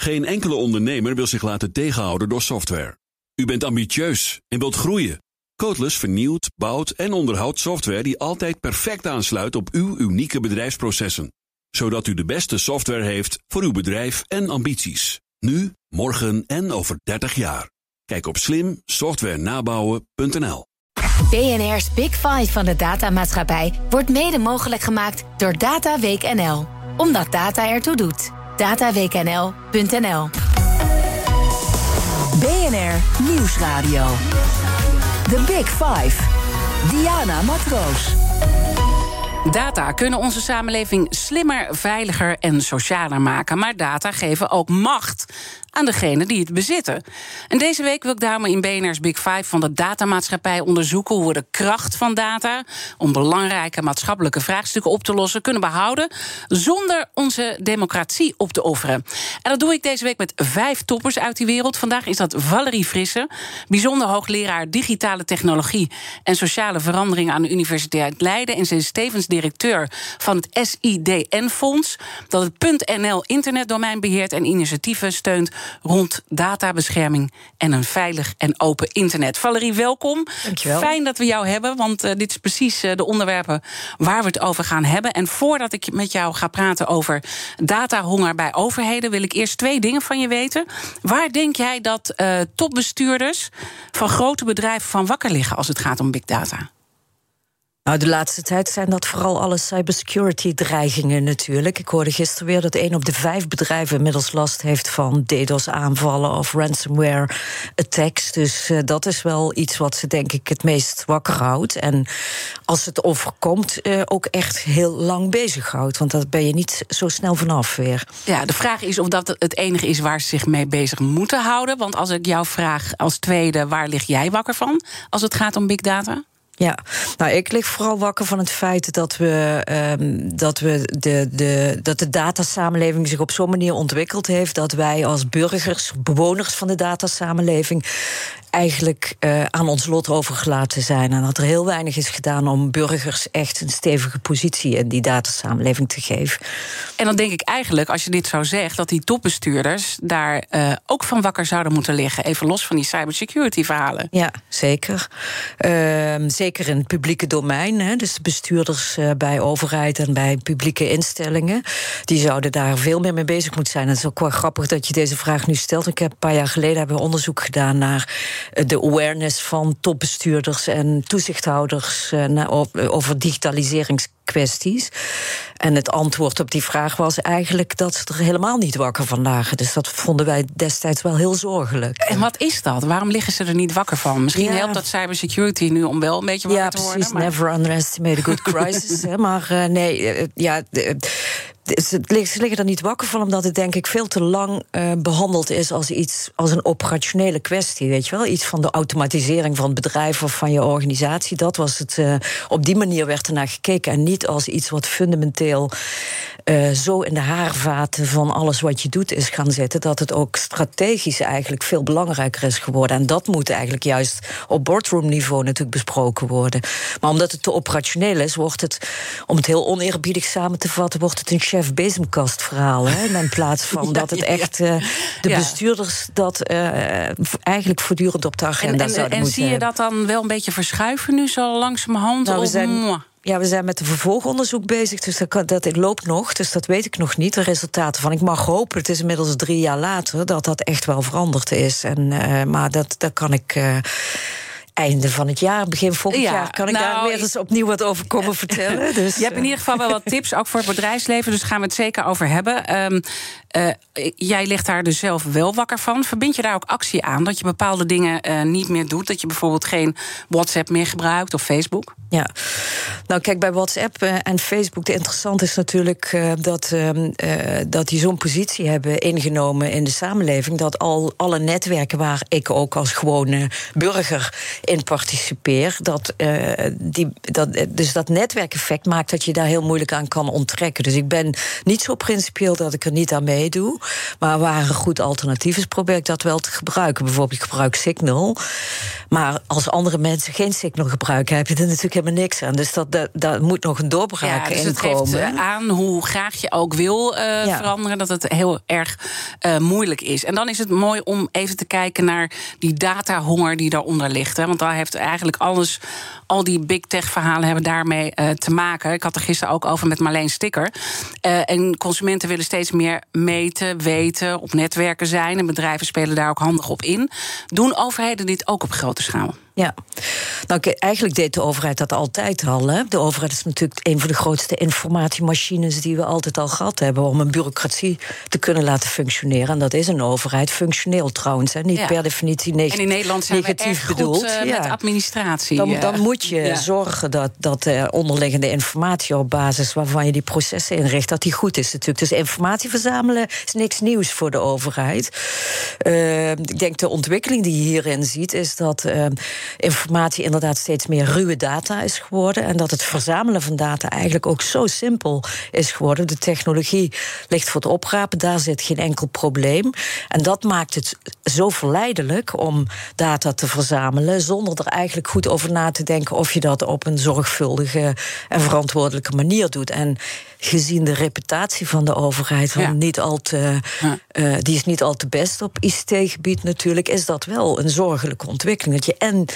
Geen enkele ondernemer wil zich laten tegenhouden door software. U bent ambitieus en wilt groeien. Codeless vernieuwt, bouwt en onderhoudt software die altijd perfect aansluit op uw unieke bedrijfsprocessen. Zodat u de beste software heeft voor uw bedrijf en ambities. Nu, morgen en over 30 jaar. Kijk op slimsoftwarenabouwen.nl. BNR's Big Five van de datamaatschappij wordt mede mogelijk gemaakt door Data Week NL. Omdat data ertoe doet. dataweeknl.nl BNR Nieuwsradio. The Big Five. Diana Matroos. Data kunnen onze samenleving slimmer, veiliger en socialer maken. Maar data geven ook macht aan degene die het bezitten. En deze week wil ik daarom in BNR's Big Five van de datamaatschappij onderzoeken hoe we de kracht van data om belangrijke maatschappelijke vraagstukken op te lossen kunnen behouden zonder onze democratie op te offeren. En dat doe ik deze week met vijf toppers uit die wereld. Vandaag is dat Valerie Frisse, bijzonder hoogleraar digitale technologie en sociale verandering aan de Universiteit Leiden. En ze is tevens directeur van het SIDN-fonds, dat het .nl internetdomein beheert en initiatieven steunt rond databescherming en een veilig en open internet. Valerie, welkom. Dankjewel. Fijn dat we jou hebben, want uh, dit is precies uh, de onderwerpen waar we het over gaan hebben. En voordat ik met jou ga praten over datahonger bij overheden, wil ik eerst twee dingen van je weten. Waar denk jij dat uh, topbestuurders van grote bedrijven van wakker liggen als het gaat om big data? Nou, de laatste tijd zijn dat vooral alle cybersecurity-dreigingen natuurlijk. Ik hoorde gisteren weer dat één op de vijf bedrijven inmiddels last heeft van DDoS-aanvallen of ransomware-attacks. Dus uh, dat is wel iets wat ze, denk ik, het meest wakker houdt. En als het overkomt, uh, ook echt heel lang bezighoudt. Want dat ben je niet zo snel vanaf weer. Ja, de vraag is of dat het enige is waar ze zich mee bezig moeten houden. Want als ik jou vraag als tweede, waar lig jij wakker van als het gaat om big data? Ja, nou, ik lig vooral wakker van het feit dat we, um, dat, we de, de, dat de datasamenleving zich op zo'n manier ontwikkeld heeft dat wij als burgers, bewoners van de datasamenleving, eigenlijk uh, aan ons lot overgelaten zijn. En dat er heel weinig is gedaan om burgers echt een stevige positie in die datasamenleving te geven. En dan denk ik eigenlijk, als je dit zo zegt, dat die topbestuurders daar uh, ook van wakker zouden moeten liggen. Even los van die cybersecurity verhalen. Ja, zeker. Uh, zeker in het publieke domein. Hè, dus de bestuurders uh, bij overheid en bij publieke instellingen. Die zouden daar veel meer mee bezig moeten zijn. En het is ook wel grappig dat je deze vraag nu stelt. Ik heb een paar jaar geleden hebben we onderzoek gedaan naar de awareness van topbestuurders en toezichthouders over digitaliseringskwesties. En het antwoord op die vraag was eigenlijk dat ze er helemaal niet wakker van lagen. Dus dat vonden wij destijds wel heel zorgelijk. En wat is dat? Waarom liggen ze er niet wakker van? Misschien ja. helpt dat cybersecurity nu om wel een beetje wakker ja, te worden. Precies, maar... never underestimate a good crisis. maar uh, nee, uh, ja. Ze liggen er niet wakker van, omdat het denk ik veel te lang uh, behandeld is als iets als een operationele kwestie. Weet je wel? Iets van de automatisering van het bedrijf of van je organisatie. Dat was het. Uh, op die manier werd er naar gekeken. En niet als iets wat fundamenteel uh, zo in de haarvaten van alles wat je doet is gaan zitten. Dat het ook strategisch eigenlijk veel belangrijker is geworden. En dat moet eigenlijk juist op boardroom-niveau natuurlijk besproken worden. Maar omdat het te operationeel is, wordt het, om het heel oneerbiedig samen te vatten, wordt het een chef bezemkast verhaal. Hè? In plaats van ja, dat het echt uh, de ja. bestuurders dat uh, eigenlijk voortdurend op de agenda en, en, zouden en moeten zie je dat dan wel een beetje verschuiven nu zo langzamerhand? Nou, we zijn, ja, we zijn met een vervolgonderzoek bezig, dus dat, dat loopt nog. Dus dat weet ik nog niet, de resultaten van. Ik mag hopen, het is inmiddels drie jaar later, dat dat echt wel veranderd is. En, uh, maar dat, dat kan ik. Uh, einde van het jaar, begin volgend Ja, jaar, kan ik nou, daar weer eens opnieuw wat over komen vertellen. Dus, Je hebt in ieder geval wel wat tips, ook voor het bedrijfsleven, dus gaan we het zeker over hebben. Um, uh, jij ligt daar dus zelf wel wakker van. Verbind je daar ook actie aan, dat je bepaalde dingen uh, niet meer doet? Dat je bijvoorbeeld geen WhatsApp meer gebruikt of Facebook? Ja, nou kijk, bij WhatsApp uh, en Facebook, de interessant is natuurlijk uh, dat, uh, dat die zo'n positie hebben ingenomen in de samenleving. Dat al alle netwerken waar ik ook als gewone burger in participeer. Dat, uh, die, dat, dus dat netwerkeffect maakt dat je daar heel moeilijk aan kan onttrekken. Dus ik ben niet zo principieel dat ik er niet aan meedoe. Maar waar een goed alternatief is, probeer ik dat wel te gebruiken. Bijvoorbeeld, ik gebruik Signal. Maar als andere mensen geen Signal gebruiken, heb je er natuurlijk helemaal niks aan. Dus dat, dat, daar moet nog een doorbraak ja, dus in het komen. geeft aan hoe graag je ook wil uh, ja. veranderen, dat het heel erg uh, moeilijk is. En dan is het mooi om even te kijken naar die datahonger die daaronder ligt. Hè? Want daar heeft eigenlijk alles, al die big tech verhalen hebben daarmee uh, te maken. Ik had er gisteren ook over met Marleen Sticker. en consumenten willen steeds meer meten, weten, op netwerken zijn. En bedrijven spelen daar ook handig op in. Doen overheden dit ook op grote schaal? Ja, nou, eigenlijk deed de overheid dat altijd al. Hè. De overheid is natuurlijk een van de grootste informatiemachines die we altijd al gehad hebben om een bureaucratie te kunnen laten functioneren. En dat is een overheid, functioneel trouwens, hè. niet ja. per definitie neg en in Nederland zijn negatief we bedoeld. Goed, uh, ja. met administratie. Dan, dan moet je ja. zorgen dat, dat de onderliggende informatie op basis waarvan je die processen inricht, dat die goed is natuurlijk. Dus informatie verzamelen is niks nieuws voor de overheid. Uh, ik denk de ontwikkeling die je hierin ziet, is dat. Informatie inderdaad steeds meer ruwe data is geworden. En dat het verzamelen van data eigenlijk ook zo simpel is geworden. De technologie ligt voor het oprapen, daar zit geen enkel probleem. En dat maakt het zo verleidelijk om data te verzamelen. zonder er eigenlijk goed over na te denken of je dat op een zorgvuldige en verantwoordelijke manier doet. En gezien de reputatie van de overheid, van ja. niet al te, ja. uh, die is niet al te best op ICT-gebied natuurlijk, is dat wel een zorgelijke ontwikkeling. Dat je en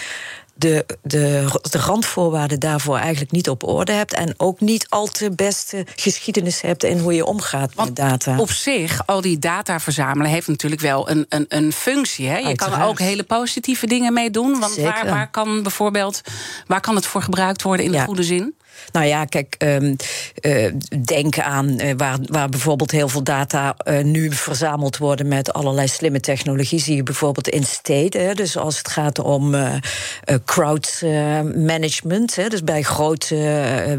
de, de, de randvoorwaarden daarvoor eigenlijk niet op orde hebt. En ook niet al te beste geschiedenis hebt in hoe je omgaat Want met data. Op zich, al die data verzamelen heeft natuurlijk wel een, een, een functie. Hè? Je Uiteraard. kan er ook hele positieve dingen mee doen. Want Zeker. waar, waar kan bijvoorbeeld waar kan het voor gebruikt worden in de goede zin? Nou ja, kijk, um, uh, denk aan uh, waar, waar bijvoorbeeld heel veel data uh, nu verzameld worden met allerlei slimme technologie. Zie je bijvoorbeeld in steden. Hè, dus als het gaat om crowd management. Hè, dus bij grote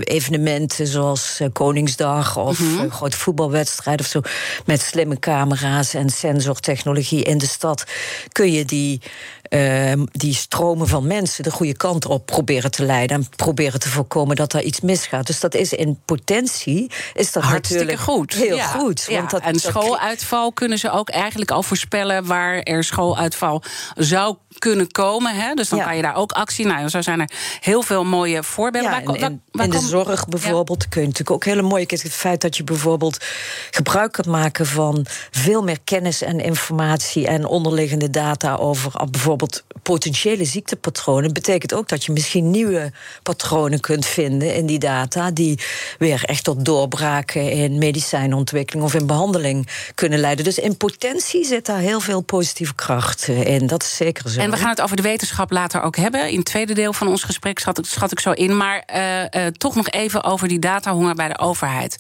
evenementen zoals Koningsdag of Mhm. een grote voetbalwedstrijd of zo. Met slimme camera's en sensortechnologie in de stad kun je die. Uh, die stromen van mensen de goede kant op proberen te leiden en proberen te voorkomen dat er iets misgaat. Dus dat is in potentie is dat Hartstikke goed. heel Ja. goed. Ja, Want dat, en schooluitval kunnen ze ook eigenlijk al voorspellen waar er schooluitval zou kunnen komen. Hè? Dus dan Ja. kan je daar ook actie. Nou, zo zijn er heel veel mooie voorbeelden. Ja, en de zorg bijvoorbeeld kun je natuurlijk ook hele mooie... Het feit dat je bijvoorbeeld gebruik kunt maken van... veel meer kennis en informatie en onderliggende data... over ah, bijvoorbeeld potentiële ziektepatronen... betekent ook dat je misschien nieuwe patronen kunt vinden in die data... die weer echt tot doorbraken in medicijnontwikkeling... of in behandeling kunnen leiden. Dus in potentie zit daar heel veel positieve kracht eh, in. Dat is zeker zo. En we gaan het over de wetenschap later ook hebben. In het tweede deel van ons gesprek schat ik, schat ik zo in. Maar uh, uh, toch nog even over die datahonger bij de overheid.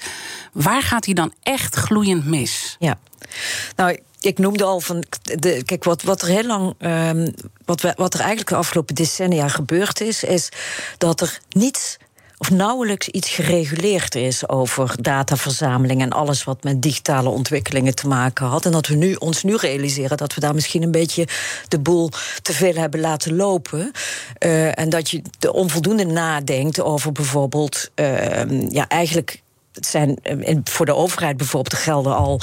Waar gaat die dan echt gloeiend mis? Ja. Nou, ik noemde al van. Kijk, wat, wat er heel lang. Um, wat, we, wat er eigenlijk de afgelopen decennia gebeurd is, is dat er niets of nauwelijks iets gereguleerd is over dataverzameling en alles wat met digitale ontwikkelingen te maken had. En dat we nu, ons nu realiseren dat we daar misschien een beetje de boel te veel hebben laten lopen. Uh, en dat je de onvoldoende nadenkt over bijvoorbeeld, uh, ja, eigenlijk. Het zijn voor de overheid bijvoorbeeld gelden al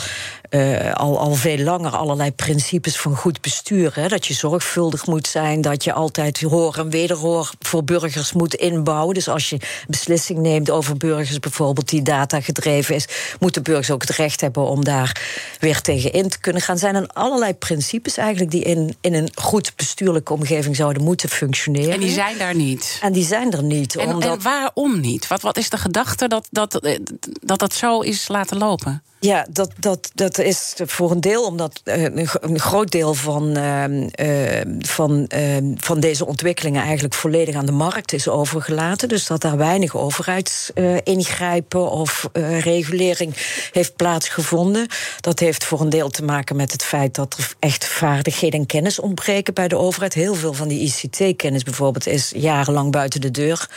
uh, al, al veel langer allerlei principes van goed bestuur. Hè? Dat je zorgvuldig moet zijn, dat je altijd hoor en wederhoor voor burgers moet inbouwen. Dus als je beslissing neemt over burgers bijvoorbeeld die data gedreven is, moeten burgers ook het recht hebben om daar weer tegen in te kunnen gaan. Zijn er allerlei principes eigenlijk die in, in een goed bestuurlijke omgeving zouden moeten functioneren. En die zijn daar niet. En die zijn er niet. En, omdat... en waarom niet? Wat, wat is de gedachte dat dat, dat dat zo is laten lopen? Ja, dat, dat, dat is voor een deel omdat uh, een, groot deel van, uh, uh, van, van deze ontwikkelingen eigenlijk volledig aan de markt is overgelaten. Dus dat daar weinig overheidsingrijpen of regulering heeft plaatsgevonden. Dat heeft voor een deel te maken met het feit dat er echt vaardigheden en kennis ontbreken bij de overheid. Heel veel van die ICT-kennis bijvoorbeeld is jarenlang buiten de deur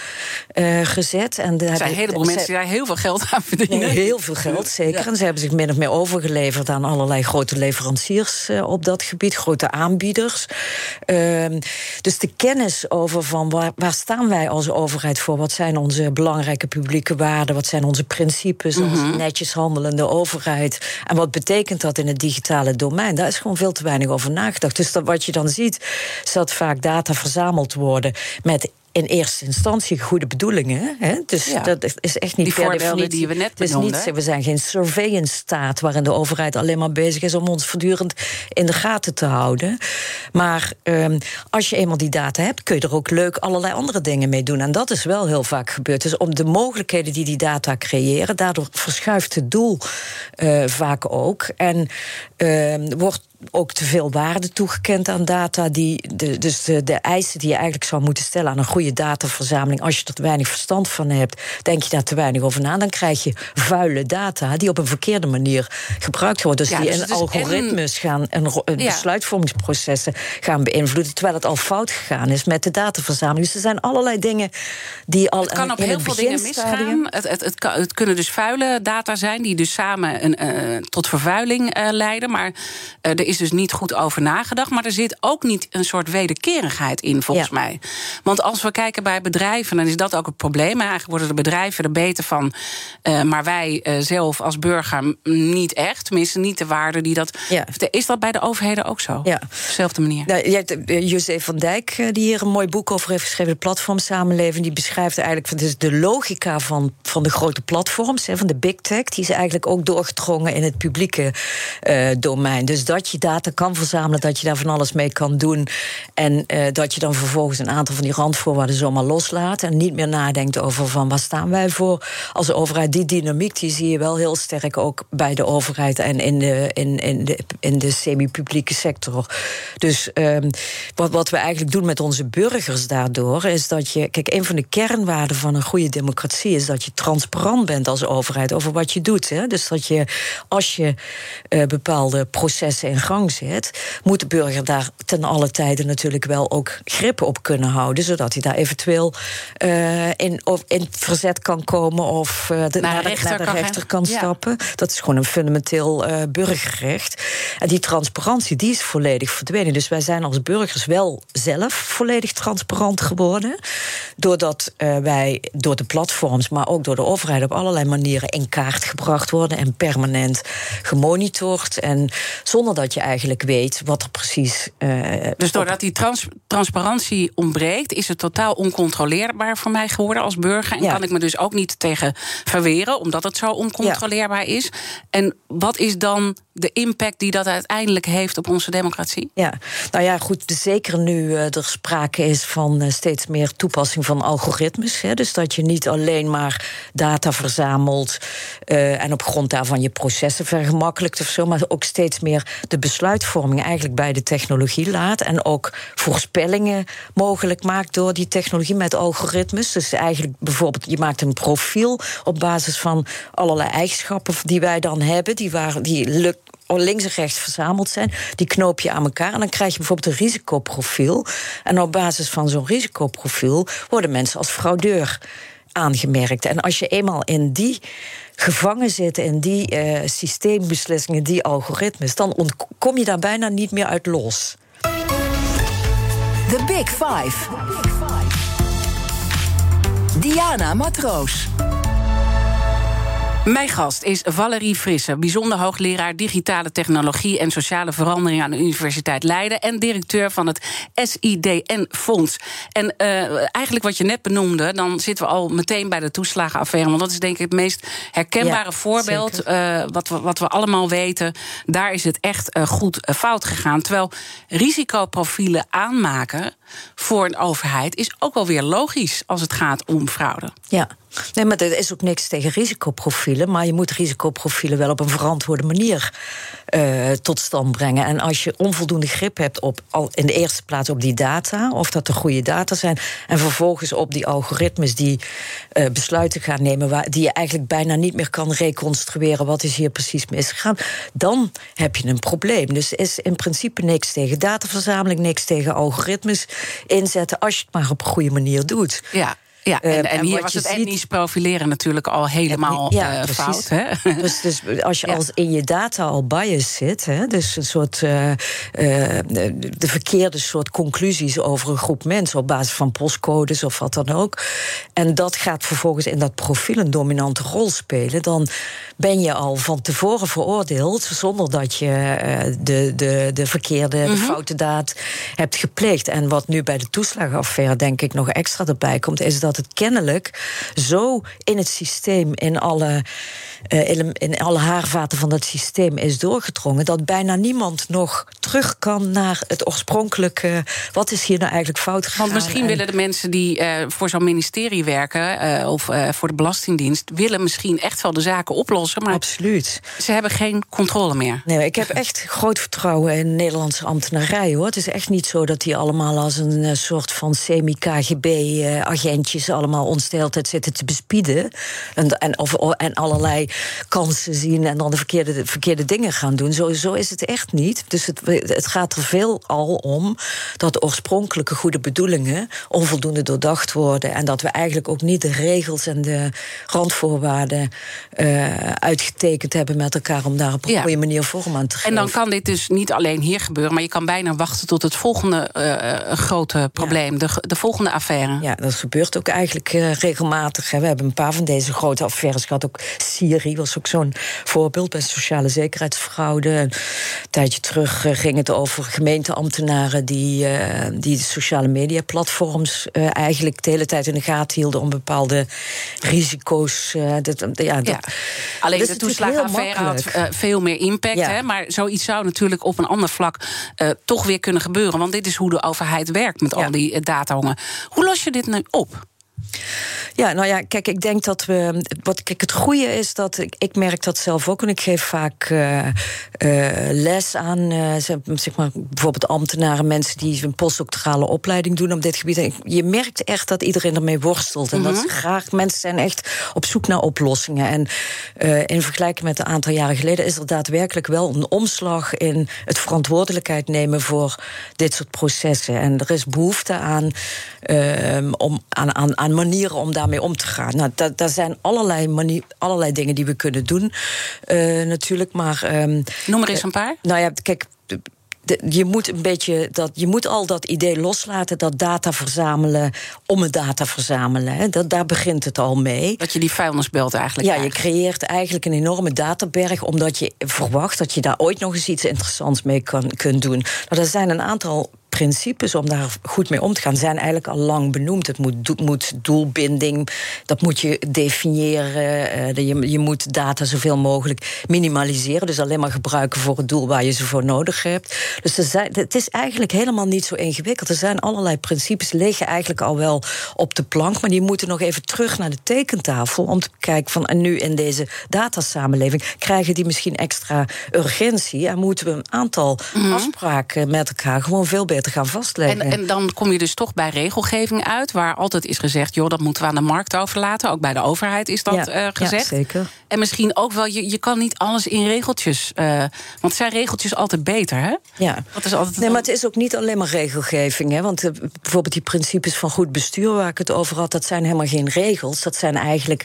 gezet. En er zijn een heleboel mensen die daar heel veel geld aan verdienen. Heel veel geld, zeker. Ja. En ze hebben hebben zich min of meer overgeleverd aan allerlei grote leveranciers uh, op dat gebied, grote aanbieders. Uh, dus de kennis over van waar, waar, staan wij als overheid voor? Wat zijn onze belangrijke publieke waarden? Wat zijn onze principes als mm -hmm. netjes handelende overheid? En wat betekent dat in het digitale domein? Daar is gewoon veel te weinig over nagedacht. Dus dat, wat je dan ziet, is dat vaak data verzameld worden met in eerste instantie goede bedoelingen. Hè? Dus Ja. dat is echt niet Die per definitie- die we net niet, We zijn geen surveillance staat waarin de overheid alleen maar bezig is om ons voortdurend in de gaten te houden. Maar ehm, als je eenmaal die data hebt, kun je er ook leuk allerlei andere dingen mee doen. En dat is wel heel vaak gebeurd. Dus om de mogelijkheden die die data creëren, daardoor verschuift het doel eh, vaak ook. En ehm, wordt ook te veel waarde toegekend aan data. Die, de, dus de, de eisen die je eigenlijk zou moeten stellen aan een goede dataverzameling. Als je er te weinig verstand van hebt, denk je daar te weinig over na. Dan krijg je vuile data die op een verkeerde manier gebruikt worden. Dus Ja, die dus in is algoritmes gaan en Ja. besluitvormingsprocessen gaan beïnvloeden. Terwijl het al fout gegaan is met de dataverzameling. Dus er zijn allerlei dingen die al Het kan op in heel veel dingen misgaan. Het, het, het, kan- het kunnen dus vuile data zijn die dus samen een, eh, tot vervuiling eh, leiden. Maar eh, er is dus niet goed over nagedacht. Maar er zit ook niet een soort wederkerigheid in, volgens Ja. mij. Want als we kijken bij bedrijven, dan is dat ook het probleem. Eigenlijk worden de bedrijven er beter van. eh, maar wij eh, zelf als burger niet echt. Tenminste, niet de waarde die dat. Ja. Is dat bij de overheden ook zo? Ja. Op dezelfde manier. Nou, je hebt eh, José van Dijk, die hier een mooi boek over heeft geschreven, de platformsamenleving. Die beschrijft eigenlijk van, dus de logica van, van de grote platforms, hè, van de big tech. Die is eigenlijk ook doorgedrongen in het publieke domein. Dus dat je data kan verzamelen, dat je daar van alles mee kan doen. En eh, dat je dan vervolgens een aantal van die randvoorwaarden zomaar loslaat. En niet meer nadenkt over van waar staan wij voor als overheid. Die dynamiek die zie je wel heel sterk ook bij de overheid en in de, in, in de, in de semi-publieke sector. Dus ehm, wat, wat we eigenlijk doen met onze burgers daardoor is dat je. Kijk, een van de kernwaarden van een goede democratie is dat je transparant bent als overheid over wat je doet. Hè? Dus dat je als je eh, bepaalde processen in gang zet, moet de burger daar ten alle tijde natuurlijk wel ook grip op kunnen houden, zodat hij daar eventueel eh, in, of in verzet kan komen of eh, de, naar, de, rechter naar de kan rechter kan Ja. stappen. Dat is gewoon een fundamenteel eh, burgerrecht. En die transparantie die is volledig verdwenen. Dus wij zijn als burgers wel zelf volledig transparant geworden. Doordat wij door de platforms, maar ook door de overheid op allerlei manieren in kaart gebracht worden en permanent gemonitord. En zonder dat je eigenlijk weet wat er precies. eh, Dus doordat die trans- transparantie ontbreekt, is het totaal oncontroleerbaar voor mij geworden als burger. En Ja. kan ik me dus ook niet tegen verweren, omdat het zo oncontroleerbaar is. En wat is dan de impact die dat uiteindelijk heeft op onze democratie? Ja, nou ja, goed. Zeker nu eh, er sprake is van eh, steeds meer toepassing van algoritmes. Hè, dus dat je niet alleen maar data verzamelt en op grond daarvan je processen vergemakkelijkt of zo, maar ook steeds meer de besluitvorming eigenlijk bij de technologie laat. En ook voorspellingen mogelijk maakt door die technologie met algoritmes. Dus eigenlijk bijvoorbeeld, je maakt een profiel op basis van allerlei eigenschappen die wij dan hebben, die, waren, die links en rechts verzameld zijn. Die knoop je aan elkaar en dan krijg je bijvoorbeeld een risicoprofiel. En op basis van zo'n risicoprofiel worden mensen als fraudeur aangemerkt. En als je eenmaal in die gevangen zit in die eh, systeembeslissingen, die algoritmes, dan kom je daar bijna niet meer uit los. The Big Five. Diana Matroos. Mijn gast is Valerie Frisse, bijzonder hoogleraar digitale technologie en sociale verandering aan de Universiteit Leiden en directeur van het SIDN-fonds. En uh, eigenlijk wat je net benoemde, dan zitten we al meteen bij de toeslagenaffaire, want dat is denk ik het meest herkenbare Ja, voorbeeld uh, wat, we, wat we allemaal weten. Daar is het echt uh, goed fout gegaan. Terwijl risicoprofielen aanmaken voor een overheid is ook wel weer logisch als het gaat om fraude. Ja. Nee, maar er is ook niks tegen risicoprofielen. Maar je moet risicoprofielen wel op een verantwoorde manier uh, tot stand brengen. En als je onvoldoende grip hebt op al in de eerste plaats op die data, of dat er goede data zijn, en vervolgens op die algoritmes die uh, besluiten gaan nemen, waar, die je eigenlijk bijna niet meer kan reconstrueren wat is hier precies misgegaan, dan heb je een probleem. Dus is in principe niks tegen dataverzameling, niks tegen algoritmes inzetten, als je het maar op een goede manier doet. Ja. Ja, en, Eh, en, hier wat was het ziet- etnisch profileren natuurlijk al helemaal Ja, eh, precies. fout. Hè? Dus, dus als je Ja. als in je data al bias zit, hè, dus een soort eh, eh, de, de verkeerde soort conclusies over een groep mensen op basis van postcodes of wat dan ook. En dat gaat vervolgens in dat profiel een dominante rol spelen, dan ben je al van tevoren veroordeeld zonder dat je de, de, de verkeerde, de foute daad hebt gepleegd. En wat nu bij de toeslagenaffaire denk ik nog extra erbij komt, is dat het kennelijk zo in het systeem, in alle, eh, in alle haarvaten van dat systeem is doorgedrongen, dat bijna niemand nog terug kan naar het oorspronkelijke. Wat is hier nou eigenlijk fout gegaan? Want misschien En- willen de mensen die eh, voor zo'n ministerie werken... eh, of voor de Belastingdienst... willen misschien echt wel de zaken oplossen... maar Absoluut. ze hebben geen controle meer. Nee, ik heb echt groot vertrouwen in de Nederlandse ambtenarij hoor. Het is echt niet zo dat die allemaal als een soort van semi-KGB-agentjes allemaal ons de hele tijd zitten te bespieden. En, en, of, en allerlei kansen zien en dan de verkeerde, de verkeerde dingen gaan doen. Zo, zo is het echt niet. Dus het, het gaat er veel al om dat oorspronkelijke goede bedoelingen onvoldoende doordacht worden. En dat we eigenlijk ook niet de regels en de randvoorwaarden eh, uitgetekend hebben met elkaar om daar op een Ja. goede manier vorm aan te geven. En dan kan dit dus niet alleen hier gebeuren... maar je kan bijna wachten tot het volgende eh, eh, grote probleem... De, de volgende affaire. Ja, dat gebeurt ook eigenlijk eh, regelmatig. Hè. We hebben een paar van deze grote affaires gehad. Ook Syrië was ook zo'n voorbeeld bij sociale zekerheidsfraude. Een tijdje terug eh, ging het over gemeenteambtenaren die, eh, die de sociale mediaplatforms eh, eigenlijk de hele tijd in de gaten hielden om bepaalde risico's. dat, ja, dat, Ja. Alleen de toeslagenaffaire had veel meer impact. Ja. Hè? Maar zoiets zou natuurlijk op een ander vlak toch weer kunnen gebeuren. Want dit is hoe de overheid werkt met Ja. al die datahongen. Hoe los je dit nu op? Ja, nou ja, kijk, ik denk dat we. Wat kijk, het goede is dat ik, ik merk dat zelf ook. En ik geef vaak eh, eh, les aan, eh, zeg maar, bijvoorbeeld ambtenaren, mensen die een postdoctorale opleiding doen op dit gebied. En je merkt echt dat iedereen ermee worstelt. En dat ze graag, mensen zijn echt op zoek naar oplossingen. En in vergelijking met een aantal jaren geleden is er daadwerkelijk wel een omslag in het verantwoordelijkheid nemen voor dit soort processen. En er is behoefte aan, ehm, om, aan, aan, aan manieren om daarmee om te gaan. Nou, da- daar zijn allerlei, manier, allerlei dingen die we kunnen doen, eh, natuurlijk. Maar, ehm, Noem er eens een paar. nou ja, kijk. de- je moet een beetje dat je moet al dat idee loslaten dat data verzamelen om het data verzamelen. Hè. Dat, daar begint het al mee. Dat je die vuilnisbelt eigenlijk Ja, je creëert eigenlijk een enorme databerg, omdat je verwacht dat je daar ooit nog eens iets interessants mee kan, kunt doen. Nou, er zijn een aantal principes om daar goed mee om te gaan, zijn eigenlijk al lang benoemd. Het moet, moet doelbinding, dat moet je definiëren. eh, je, je moet data zoveel mogelijk minimaliseren, dus alleen maar gebruiken voor het doel waar je ze voor nodig hebt. Dus er zijn, het is eigenlijk helemaal niet zo ingewikkeld. Er zijn allerlei principes, liggen eigenlijk al wel op de plank, maar die moeten nog even terug naar de tekentafel om te kijken van en nu in deze datasamenleving krijgen die misschien extra urgentie en moeten we een aantal afspraken met elkaar gewoon veel beter gaan vastleggen. En, en dan kom je dus toch bij regelgeving uit, waar altijd is gezegd: joh, dat moeten we aan de markt overlaten. Ook bij de overheid is dat Ja, eh, ja, gezegd. zeker. En misschien ook wel, je, je kan niet alles in regeltjes. eh, want zijn regeltjes altijd beter, hè? Ja. Dat is altijd Nee, maar het is ook niet alleen maar regelgeving. Hè? Want eh, bijvoorbeeld die principes van goed bestuur waar ik het over had, dat zijn helemaal geen regels. Dat zijn eigenlijk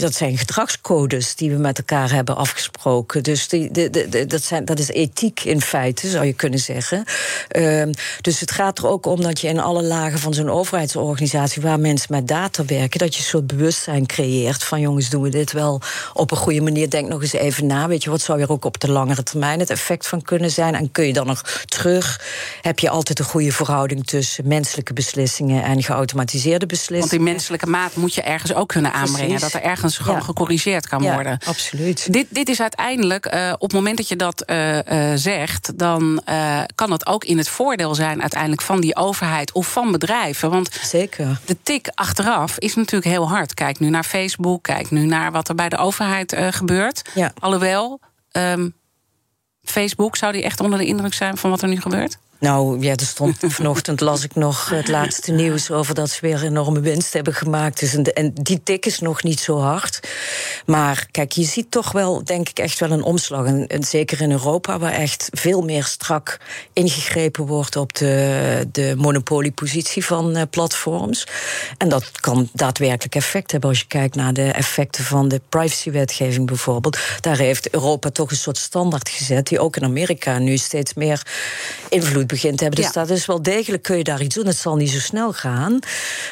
dat zijn gedragscodes die we met elkaar hebben afgesproken. Dus die, de, de, de- dat, zijn, dat is ethiek in feite, zou je kunnen zeggen. Ehm, dus het gaat er ook om dat je in alle lagen van zo'n overheidsorganisatie waar mensen met data werken, dat je een soort bewustzijn creëert van jongens, doen we dit wel op een goede manier? Denk nog eens even na. Weet je, wat zou er ook op de langere termijn het effect van kunnen zijn? En kun je dan nog terug? Heb je altijd een goede verhouding tussen menselijke beslissingen en geautomatiseerde beslissingen? Want die menselijke maat moet je ergens ook kunnen aanbrengen. Precies. Dat er ergens gewoon Ja. gecorrigeerd kan Ja, worden. absoluut. Dit, dit is uiteindelijk, eh, op het moment dat je dat eh, eh, zegt, dan kan het ook in het voordeel zijn uiteindelijk van die overheid of van bedrijven. Want Zeker. de tik achteraf is natuurlijk heel hard. Kijk nu naar Facebook, kijk nu naar wat er bij de overheid eh, gebeurt. Ja. Alhoewel, ehm, Facebook zou die echt onder de indruk zijn van wat er nu gebeurt? Nou ja, er stond vanochtend las ik nog het laatste nieuws over dat ze weer enorme winst hebben gemaakt. Dus en, die tik is nog niet zo hard. Maar kijk, je ziet toch wel, denk ik, echt wel een omslag. En, zeker in Europa, waar echt veel meer strak ingegrepen wordt op de, de monopoliepositie van uh, platforms. En dat kan daadwerkelijk effect hebben als je kijkt naar de effecten van de privacywetgeving bijvoorbeeld. Daar heeft Europa toch een soort standaard gezet, die ook in Amerika nu steeds meer invloed begint te hebben. Dus dat is wel degelijk, kun je daar iets doen. Het zal niet zo snel gaan.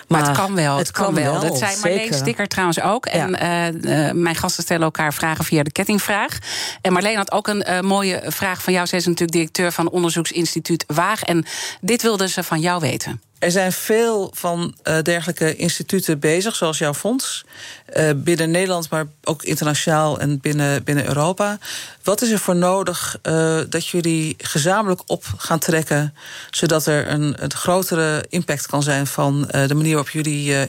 Maar, het kan wel. Het, kan, wel. Dat zei Marleen Sticker trouwens ook. En uh, mijn gasten stellen elkaar vragen via de kettingvraag. En Marleen had ook een uh, mooie vraag van jou. Zij is natuurlijk directeur van onderzoeksinstituut Waag. En dit wilde ze van jou weten. Er zijn veel van uh, dergelijke instituten bezig, zoals jouw fonds. Uh, binnen Nederland, maar ook internationaal en binnen, binnen Europa. Wat is er voor nodig uh, dat jullie gezamenlijk op gaan trekken, zodat er een, een grotere impact kan zijn van de manier waarop jullie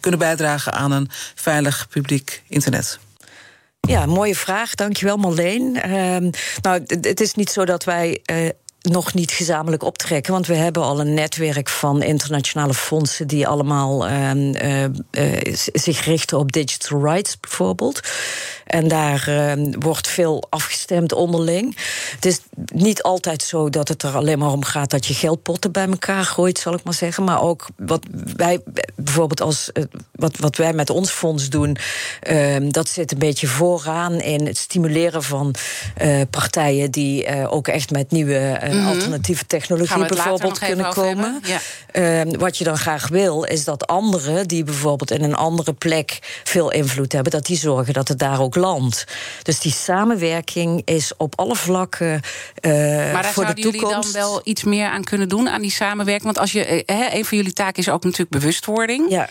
kunnen bijdragen aan een veilig publiek internet? Ja, mooie vraag. Dankjewel, Marleen. Uh, nou, het is niet zo dat wij nog niet gezamenlijk optrekken. Want we hebben al een netwerk van internationale fondsen die allemaal uh, uh, zich richten op digital rights bijvoorbeeld. En daar uh, wordt veel afgestemd onderling. Het is niet altijd zo dat het er alleen maar om gaat dat je geldpotten bij elkaar gooit, zal ik maar zeggen. Maar ook wat wij bijvoorbeeld als wat, wat wij met ons fonds doen, ehm, dat zit een beetje vooraan in het stimuleren van partijen die ook echt met nieuwe mm alternatieve technologie bijvoorbeeld kunnen komen. Ehm, wat je dan graag wil, is dat anderen die bijvoorbeeld in een andere plek veel invloed hebben, dat die zorgen dat het daar ook landt. Dus die samenwerking is op alle vlakken. Uh, maar daar voor zouden de toekomst. jullie dan wel iets meer aan kunnen doen aan die samenwerking? Want als je, eh, een van jullie taken is ook natuurlijk bewustwording. Ja.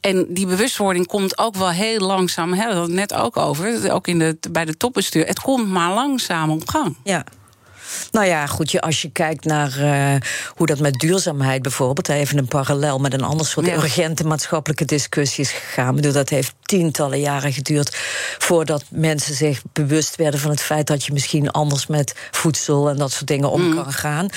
En die bewustwording komt ook wel heel langzaam. Hè, dat net ook over. Ook in de, bij de topbestuur. Het komt maar langzaam op gang. Ja. Nou ja, goed, als je kijkt naar uh, hoe dat met duurzaamheid bijvoorbeeld, even een parallel met een ander soort ja. urgente maatschappelijke discussies gegaan. bedoel, dat heeft tientallen jaren geduurd voordat mensen zich bewust werden van het feit dat je misschien anders met voedsel en dat soort dingen om mm. kan gaan.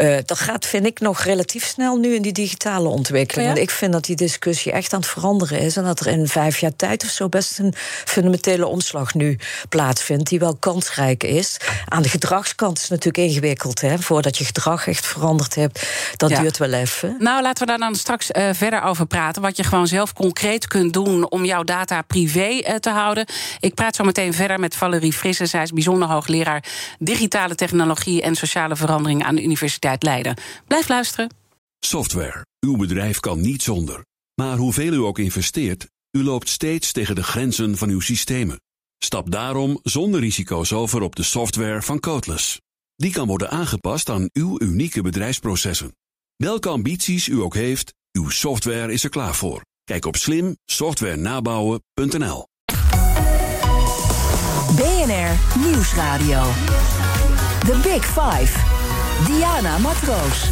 Uh, dat gaat, vind ik, nog relatief snel nu in die digitale ontwikkeling. Ja? Want ik vind dat die discussie echt aan het veranderen is en dat er in vijf jaar tijd of zo best een fundamentele omslag nu plaatsvindt, die wel kansrijk is. Aan de gedragskant is natuurlijk ingewikkeld, hè? Voordat je gedrag echt veranderd hebt, dat duurt wel even. Nou, laten we daar dan straks uh, verder over praten. Wat je gewoon zelf concreet kunt doen om jouw data privé uh, te houden. Ik praat zo meteen verder met Valerie Frisse. Zij is bijzonder hoogleraar digitale technologie en sociale verandering aan de Universiteit Leiden. Blijf luisteren. Software. Uw bedrijf kan niet zonder. Maar hoeveel u ook investeert, u loopt steeds tegen de grenzen van uw systemen. Stap daarom zonder risico's over op de software van Codeless. Die kan worden aangepast aan uw unieke bedrijfsprocessen. Welke ambities u ook heeft, uw software is er klaar voor. Kijk op slimsoftwarenabouwen.nl. BNR Nieuwsradio. The Big Five. Diana Matroos.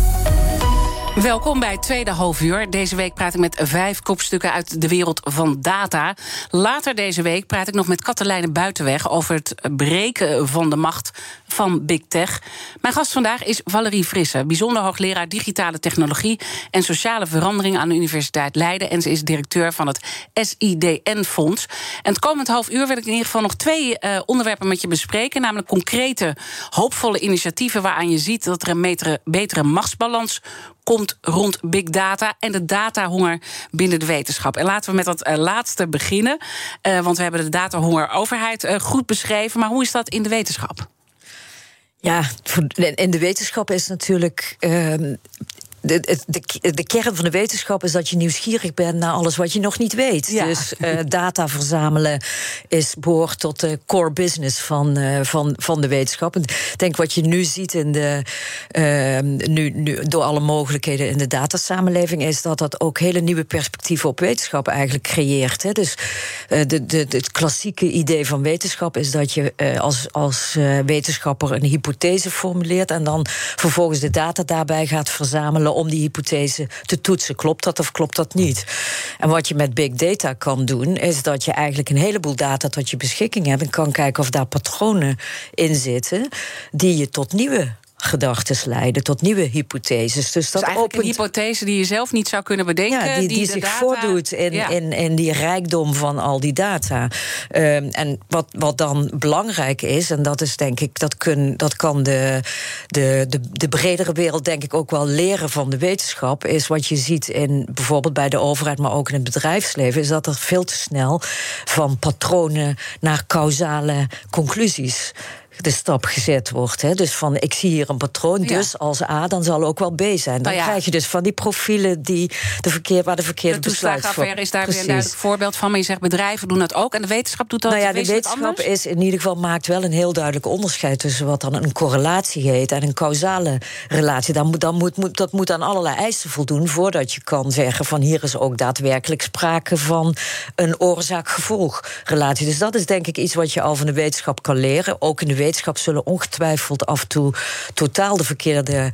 Welkom bij het tweede halfuur. Deze week praat ik met vijf kopstukken uit de wereld van data. Later deze week praat ik nog met Katelijne Buitenweg over het breken van de macht van Big Tech. Mijn gast vandaag is Valerie Frisse, bijzonder hoogleraar digitale technologie en sociale verandering aan de Universiteit Leiden. En ze is directeur van het SIDN-fonds. En het komend half uur wil ik in ieder geval nog twee uh, onderwerpen met je bespreken. Namelijk concrete, hoopvolle initiatieven waaraan je ziet dat er een betere, betere machtsbalans komt rond big data en de datahonger binnen de wetenschap. En laten we met dat uh, laatste beginnen. Uh, want we hebben de datahonger overheid uh, goed beschreven. Maar hoe is dat in de wetenschap? Ja, in de wetenschap is natuurlijk uh, de, de, de, kern van de wetenschap is dat je nieuwsgierig bent naar alles wat je nog niet weet. Dus uh, data verzamelen is, behoort tot de core business van, uh, van, van de wetenschap. En ik denk wat je nu ziet in de, uh, nu, nu, door alle mogelijkheden in de datasamenleving, is dat dat ook hele nieuwe perspectieven op wetenschap eigenlijk creëert. Hè. Dus de, de, het klassieke idee van wetenschap is dat je als, als wetenschapper een hypothese formuleert en dan vervolgens de data daarbij gaat verzamelen om die hypothese te toetsen. Klopt dat of klopt dat niet? En wat je met big data kan doen, is dat je eigenlijk een heleboel data tot je beschikking hebt en kan kijken of daar patronen in zitten die je tot nieuwe gedachten leiden, tot nieuwe hypotheses. Dus dat dus opent... een hypothese die je zelf niet zou kunnen bedenken. Ja, die, die, zich voordoet in, in, in die rijkdom van al die data. Ehm, en wat, wat dan belangrijk is, en dat is denk ik, dat, kun, dat kan de, de, de, de bredere wereld denk ik ook wel leren van de wetenschap, is wat je ziet in bijvoorbeeld bij de overheid, maar ook in het bedrijfsleven, is dat er veel te snel van patronen naar causale conclusies de stap gezet wordt. Hè. Dus van ik zie hier een patroon, dus als A, dan zal ook wel B zijn. Dan nou krijg je dus van die profielen die de verkeer, waar de verkeerde de besluitvorming... is daar weer een duidelijk voorbeeld van. Maar je zegt bedrijven doen dat ook en de wetenschap doet dat Nou ja, de wetenschap is in ieder geval maakt wel een heel duidelijk onderscheid... tussen wat dan een correlatie heet en een causale relatie. Dan moet, dan moet, moet, dat moet aan allerlei eisen voldoen... voordat je kan zeggen van hier is ook daadwerkelijk sprake van... een oorzaak-gevolg-relatie. Dus dat is denk ik iets wat je al van de wetenschap kan leren. Ook in de wetenschap zullen ongetwijfeld af en toe totaal de verkeerde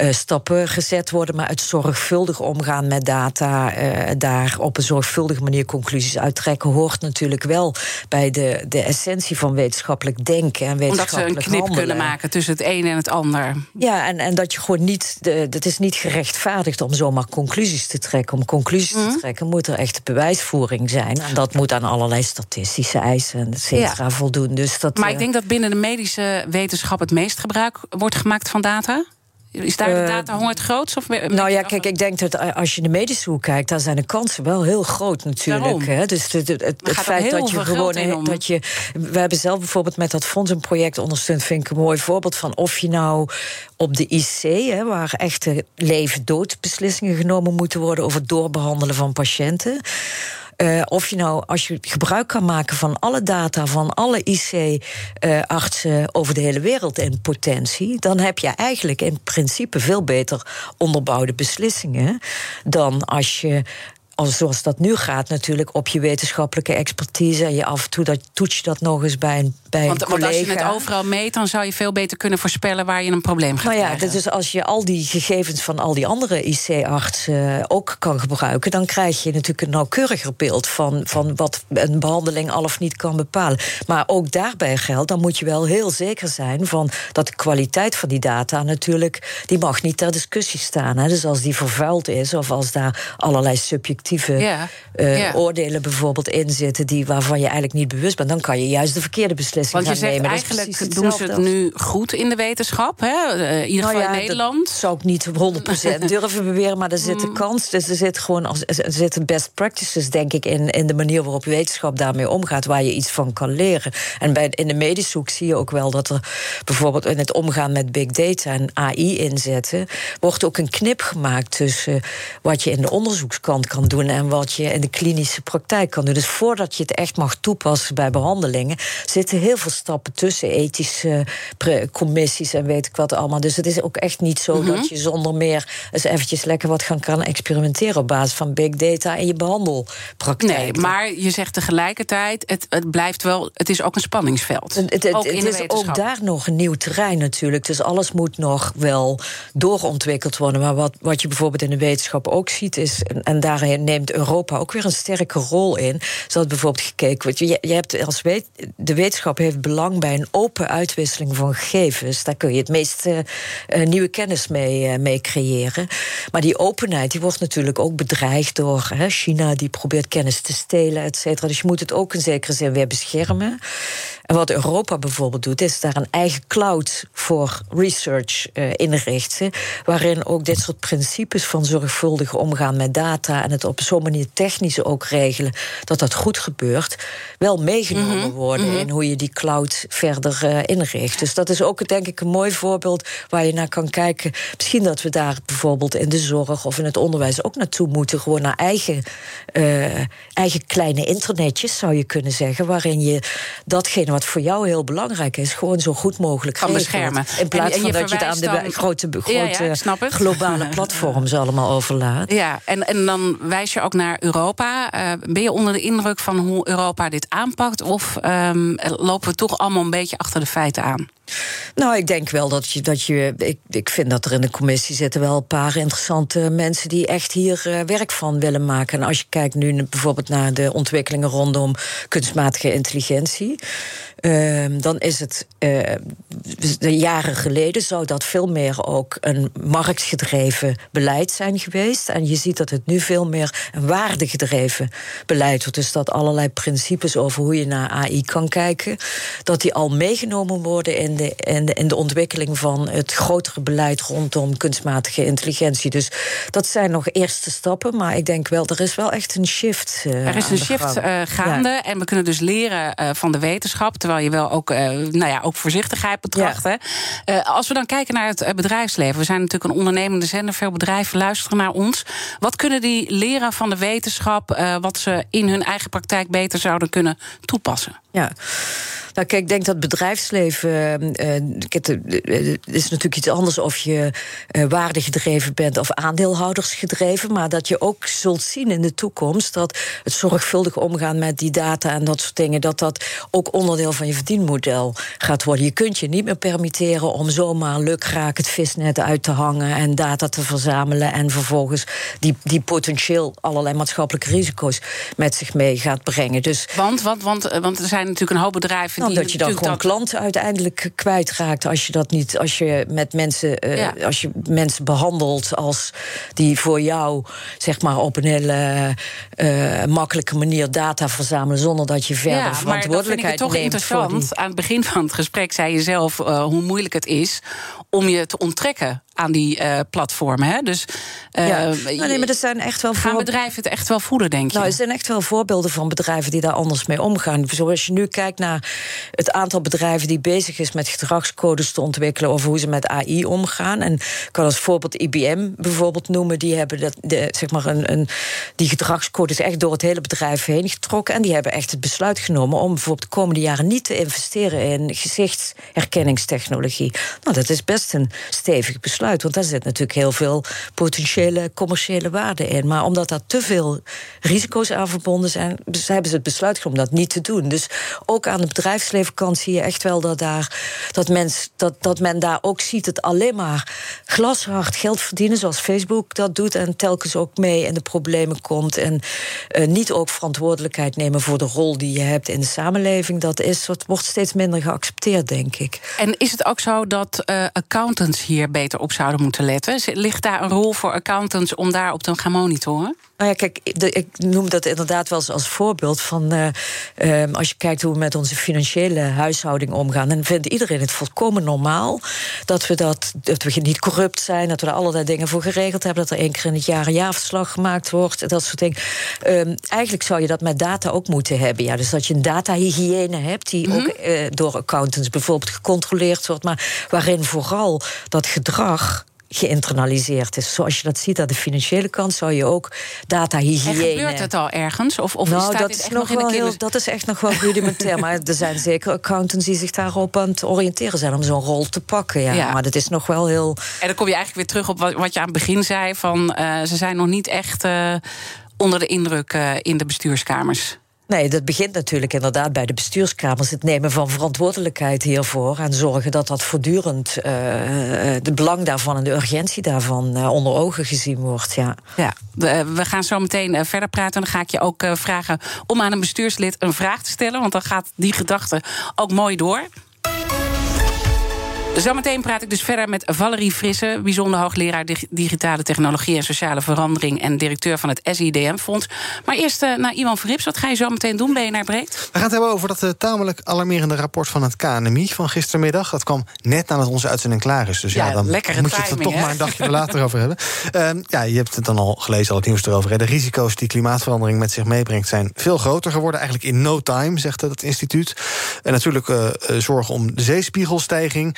uh, stappen gezet worden. Maar het zorgvuldig omgaan met data, uh, daar op een zorgvuldige manier conclusies uittrekken, hoort natuurlijk wel bij de, de essentie van wetenschappelijk denken en wetenschappelijk Omdat ze een knip kunnen maken tussen het een en het ander. Ja, en, en dat je gewoon niet. De, het is niet gerechtvaardigd om zomaar conclusies te trekken. Om conclusies te mhm. trekken moet er echt bewijsvoering zijn. En dat moet aan allerlei statistische eisen, et cetera, voldoen. Dus dat, maar ik denk dat binnen de medische wetenschap het meest gebruik wordt gemaakt van data? Is daar de eh, data het grootst? Of nou ja, kijk, ik denk dat als je de medische hoek kijkt, dan zijn de kansen wel heel groot natuurlijk. Hè? Dus het, het, het feit dat je gewoon. Dat je, we hebben zelf bijvoorbeeld met dat fonds een project ondersteund, vind ik een mooi voorbeeld van of je nou op de IC, hè, waar echte leven-dood beslissingen genomen moeten worden over het doorbehandelen van patiënten. Uh, of je nou, als je gebruik kan maken van alle data van alle IC-artsen over de hele wereld in potentie, dan heb je eigenlijk in principe veel beter onderbouwde beslissingen dan als je als zoals dat nu gaat, natuurlijk op je wetenschappelijke expertise. En je af en toe dat, toets je dat nog eens bij een, bij want, een collega. Want als je het overal meet, dan zou je veel beter kunnen voorspellen waar je een probleem gaat nou ja, krijgen. Dus als je al die gegevens van al die andere IC-artsen ook kan gebruiken, dan krijg je natuurlijk een nauwkeuriger beeld van, van wat een behandeling al of niet kan bepalen. Maar ook daarbij geldt, dan moet je wel heel zeker zijn van dat de kwaliteit van die data natuurlijk, die mag niet ter discussie staan. Hè. Dus als die vervuild is of als daar allerlei subjectieve ja. Uh, oordelen bijvoorbeeld in zitten die, waarvan je eigenlijk niet bewust bent, dan kan je juist de verkeerde beslissing Want je zegt nemen. Eigenlijk doen ze het nu goed in de wetenschap, hè? Uh, in ieder nou geval in Nederland. Dat zou ik niet 100% durven beweren, maar er zit een mm. kans. Dus er zit gewoon er zitten best practices, denk ik, in, in de manier waarop wetenschap daarmee omgaat, waar je iets van kan leren. En bij, in de medische hoek zie je ook wel dat er bijvoorbeeld in het omgaan met big data en AI inzetten, wordt ook een knip gemaakt tussen wat je in de onderzoekskant kan doen en wat je in de klinische praktijk kan doen. Dus voordat je het echt mag toepassen bij behandelingen, zitten heel veel stappen tussen, ethische commissies en weet ik wat allemaal. Dus het is ook echt niet zo mhm. dat je zonder meer eens eventjes lekker wat gaan kan experimenteren op basis van big data in je behandelpraktijk. Nee, maar je zegt tegelijkertijd, het, het blijft wel, het is ook een spanningsveld. Het, het, het is ook daar nog een nieuw terrein natuurlijk. Dus alles moet nog wel doorontwikkeld worden. Maar wat, wat je bijvoorbeeld in de wetenschap ook ziet, is, en daarin neemt Europa ook weer een sterke rol in. Zodat bijvoorbeeld gekeken wordt. Je, je hebt als de wetenschap heeft belang bij een open uitwisseling van gegevens. Daar kun je het meest uh, nieuwe kennis mee, uh, mee creëren. Maar die openheid die wordt natuurlijk ook bedreigd door hè, China, die probeert kennis te stelen, et cetera. Dus je moet het ook in zekere zin weer beschermen. En wat Europa bijvoorbeeld doet, is daar een eigen cloud voor research uh, inrichten. Waarin ook dit soort principes van zorgvuldig omgaan met data en het op zo'n manier technisch ook regelen dat dat goed gebeurt, wel meegenomen mhm, worden mhm. in hoe je die cloud verder uh, inricht. Dus dat is ook denk ik een mooi voorbeeld waar je naar kan kijken. Misschien dat we daar bijvoorbeeld in de zorg of in het onderwijs ook naartoe moeten. Gewoon naar eigen, uh, eigen kleine internetjes, zou je kunnen zeggen. Waarin je datgene wat voor jou heel belangrijk is, gewoon zo goed mogelijk kan beschermen. In plaats van dat je het aan de grote, grote globale platforms allemaal overlaat. Ja, en, en dan wijs je ook naar Europa. Uh, ben je onder de indruk van hoe Europa dit aanpakt? Of um, lopen we toch allemaal een beetje achter de feiten aan? Nou, ik denk wel dat je. Dat je ik, ik vind dat er in de commissie zitten wel een paar interessante mensen die echt hier uh, werk van willen maken. En als je kijkt nu bijvoorbeeld naar de ontwikkelingen rondom kunstmatige intelligentie. Ehm, dan is het uh, jaren geleden zou dat veel meer ook een marktgedreven beleid zijn geweest. En je ziet dat het nu veel meer een waardegedreven beleid wordt. Dus dat allerlei principes over hoe je naar AI kan kijken, dat die al meegenomen worden in de, in de, in de ontwikkeling van het grotere beleid rondom kunstmatige intelligentie. Dus dat zijn nog eerste stappen. Maar ik denk wel, er is wel echt een shift. Uh, er is een shift uh, gaande. En we kunnen dus leren van de wetenschap. Terwijl je wel ook, nou ja, ook voorzichtigheid betracht. Ja. als we dan kijken naar het bedrijfsleven. We zijn natuurlijk een ondernemende zender. Veel bedrijven luisteren naar ons. Wat kunnen die leren van de wetenschap? wat ze in hun eigen praktijk beter zouden kunnen toepassen? Ja. Nou, kijk, ik denk dat bedrijfsleven. Uh, het is natuurlijk iets anders of je uh, waardegedreven bent of aandeelhoudersgedreven. Maar dat je ook zult zien in de toekomst dat het zorgvuldig omgaan met die data en dat soort dingen, dat dat ook onderdeel van je verdienmodel gaat worden. Je kunt je niet meer permitteren om zomaar lukraak het visnet uit te hangen en data te verzamelen en vervolgens die, die potentieel allerlei maatschappelijke risico's met zich mee gaat brengen. Dus, want, want, want, want er zijn natuurlijk een hoop bedrijven nou, dat je dan gewoon klanten uiteindelijk kwijtraakt als je dat niet, als je met mensen, uh, ja. als je mensen behandelt als die voor jou zeg maar op een hele uh, makkelijke manier data verzamelen zonder dat je verder ja, verantwoordelijkheid maar dat vind ik toch interessant. Aan het begin van het gesprek zei je zelf uh, hoe moeilijk het is om je te onttrekken aan die uh, platformen. Hè? Dus uh, ja. nou, nee, maar er zijn echt wel gaan bedrijven het echt wel voeden, denk je? Nou, er zijn echt wel voorbeelden van bedrijven die daar anders mee omgaan. Zoals je nu kijkt naar het aantal bedrijven die bezig is met gedragscodes te ontwikkelen over hoe ze met AI omgaan. En ik kan als voorbeeld IBM bijvoorbeeld noemen. Die hebben dat, de, zeg maar een, een, die gedragscodes echt door het hele bedrijf heen getrokken. En die hebben echt het besluit genomen om bijvoorbeeld de komende jaren niet te investeren in gezichtsherkenningstechnologie. Nou, dat is best een stevig besluit. Want daar zit natuurlijk heel veel potentiële commerciële waarde in. Maar omdat daar te veel risico's aan verbonden zijn, hebben ze het besluit genomen dat niet te doen. Dus ook aan de bedrijfslevenkant zie je echt wel dat, daar, dat, mens, dat, dat men daar ook ziet het alleen maar glashard geld verdienen, zoals Facebook dat doet. En telkens ook mee in de problemen komt. En uh, niet ook verantwoordelijkheid nemen voor de rol die je hebt in de samenleving. Dat, is, wordt steeds minder geaccepteerd, denk ik. En is het ook zo dat uh, accountants hier beter op zouden moeten letten? Ligt daar een rol voor accountants om daarop te gaan monitoren? Nou ja, kijk, ik noem dat inderdaad wel eens als voorbeeld van uh, um, als je kijkt hoe we met onze financiële huishouding omgaan, dan vindt iedereen het volkomen normaal dat we dat, dat we niet corrupt zijn, dat we er allerlei dingen voor geregeld hebben, dat er één keer in het jaar een jaarverslag gemaakt wordt, dat soort dingen. Um, eigenlijk zou je dat met data ook moeten hebben. Ja, dus dat je een datahygiëne hebt die mm -hmm. ook uh, door accountants bijvoorbeeld gecontroleerd wordt, maar waarin vooral dat gedrag geïnternaliseerd is. Zoals je dat ziet aan de financiële kant, zou je ook datahygiëne... En gebeurt het al ergens? Of, of nou, dat is, nog wel heel, dat is echt nog wel rudimentair. maar er zijn zeker accountants die zich daarop aan het oriënteren zijn... om zo'n rol te pakken, ja. ja. Maar dat is nog wel heel... En dan kom je eigenlijk weer terug op wat, wat je aan het begin zei... van uh, ze zijn nog niet echt uh, onder de indruk uh, in de bestuurskamers. Nee, dat begint natuurlijk inderdaad bij de bestuurskamers. Het nemen van verantwoordelijkheid hiervoor. En zorgen dat dat voortdurend uh, de belang daarvan en de urgentie daarvan uh, onder ogen gezien wordt. Ja, ja we, gaan zo meteen verder praten. Dan ga ik je ook vragen om aan een bestuurslid een vraag te stellen. Want dan gaat die gedachte ook mooi door. Zometeen praat ik dus verder met Valerie Frisse, bijzonder hoogleraar digitale technologie en sociale verandering en directeur van het SIDM-fonds. Maar eerst uh, naar Iwan Verrips. Wat ga je zo meteen doen, BNR Breekt? We gaan het hebben over dat uh, tamelijk alarmerende rapport van het KNMI van gistermiddag. Dat kwam net nadat onze uitzending klaar is. Dus ja, ja dan moet timing, je het er toch maar een dagje later over hebben. Uh, ja, je hebt het dan al gelezen, al het nieuws erover. Hè. De risico's die klimaatverandering met zich meebrengt zijn veel groter geworden. Eigenlijk in no time, zegt het instituut. En natuurlijk uh, zorgen om de zeespiegelstijging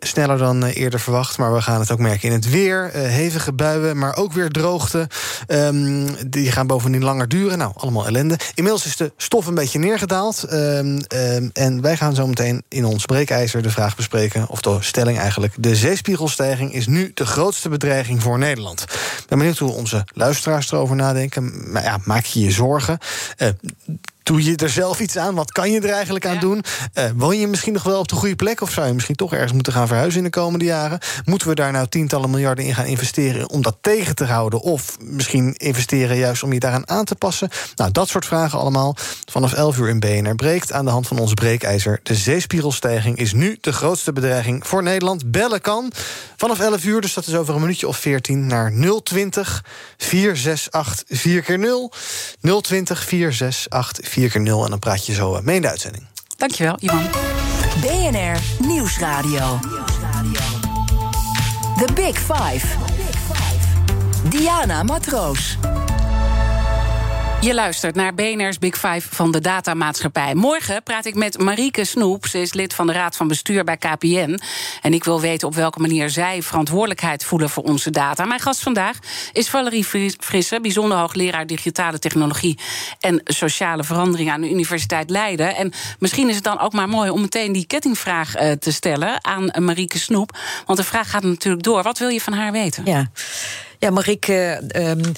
sneller dan uh, eerder verwacht. Maar we gaan het ook merken in het weer. Uh, hevige buien, maar ook weer droogte. Um, die gaan bovendien langer duren. Nou, allemaal ellende. Inmiddels is de stof een beetje neergedaald. Um, um, en wij gaan zo meteen in ons breekijzer de vraag bespreken... of de stelling eigenlijk... de zeespiegelstijging is nu de grootste bedreiging voor Nederland. Ik ben benieuwd hoe onze luisteraars erover nadenken. Maar ja, maak je je zorgen? Uh, Doe je er zelf iets aan? Wat kan je er eigenlijk aan doen? Uh, woon je misschien nog wel op de goede plek? Of zou je misschien toch ergens moeten gaan verhuizen in de komende jaren? Moeten we daar nou tientallen miljarden in gaan investeren om dat tegen te houden? Of misschien investeren juist om je daaraan aan te passen? Nou, dat soort vragen allemaal. Vanaf 11 uur in BNR breekt aan de hand van ons breekijzer. De zeespiegelstijging is nu de grootste bedreiging voor Nederland. Bellen kan vanaf 11 uur, dus dat is over een minuutje of 14, naar 020 468 4 keer 0 020 468 4 keer 0 En dan praat je zo mee in de uitzending. Dankjewel, Ivan. BNR Nieuwsradio. The Big Five. Diana Matroos. Je luistert naar BNR's Big Five van de datamaatschappij. Morgen praat ik met Marieke Snoep. Ze is lid van de Raad van Bestuur bij KPN. En ik wil weten op welke manier zij verantwoordelijkheid voelen voor onze data. Mijn gast vandaag is Valerie Frisse, bijzonder hoogleraar digitale technologie en sociale verandering aan de Universiteit Leiden. En misschien is het dan ook maar mooi om meteen die kettingvraag eh, te stellen aan Marieke Snoep. Want de vraag gaat natuurlijk door. Wat wil je van haar weten? Ja. Ja, Marieke, um,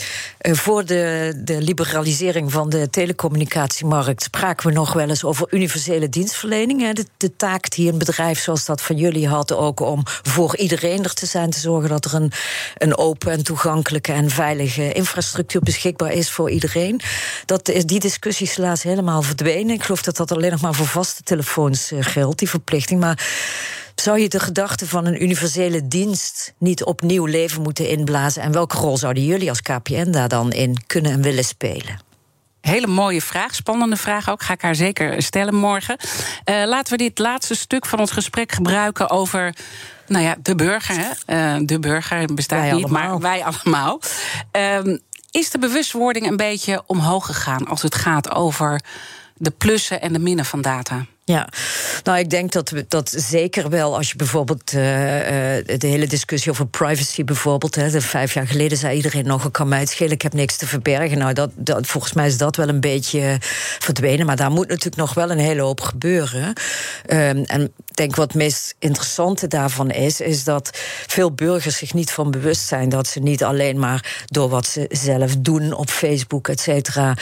voor de, de liberalisering van de telecommunicatiemarkt spraken we nog wel eens over universele dienstverlening. Hè. De, de, taak die een bedrijf zoals dat van jullie had, ook om voor iedereen er te zijn, te zorgen dat er een, een open en toegankelijke en veilige infrastructuur beschikbaar is voor iedereen. Dat is die discussie is helaas helemaal verdwenen. Ik geloof dat dat alleen nog maar voor vaste telefoons uh, geldt, die verplichting. Maar zou je de gedachte van een universele dienst niet opnieuw leven moeten inblazen? En welke rol zouden jullie als KPN daar dan in kunnen en willen spelen? Hele mooie vraag, spannende vraag ook. Ga ik haar zeker stellen morgen. Uh, laten we dit laatste stuk van ons gesprek gebruiken over. Nou ja, de burger. Hè? Uh, de burger bestaat wij niet, allemaal. maar wij allemaal. Uh, is de bewustwording een beetje omhoog gegaan als het gaat over de plussen en de minnen van data? Ja, nou, ik denk dat dat zeker wel als je bijvoorbeeld uh, de hele discussie over privacy bijvoorbeeld. Hè, vijf jaar geleden zei iedereen nog: ik kan mij het schelen, ik heb niks te verbergen. Nou, dat, dat, volgens mij is dat wel een beetje verdwenen. Maar daar moet natuurlijk nog wel een hele hoop gebeuren. Um, en ik denk wat het meest interessante daarvan is, is dat veel burgers zich niet van bewust zijn dat ze niet alleen maar door wat ze zelf doen op Facebook, et cetera,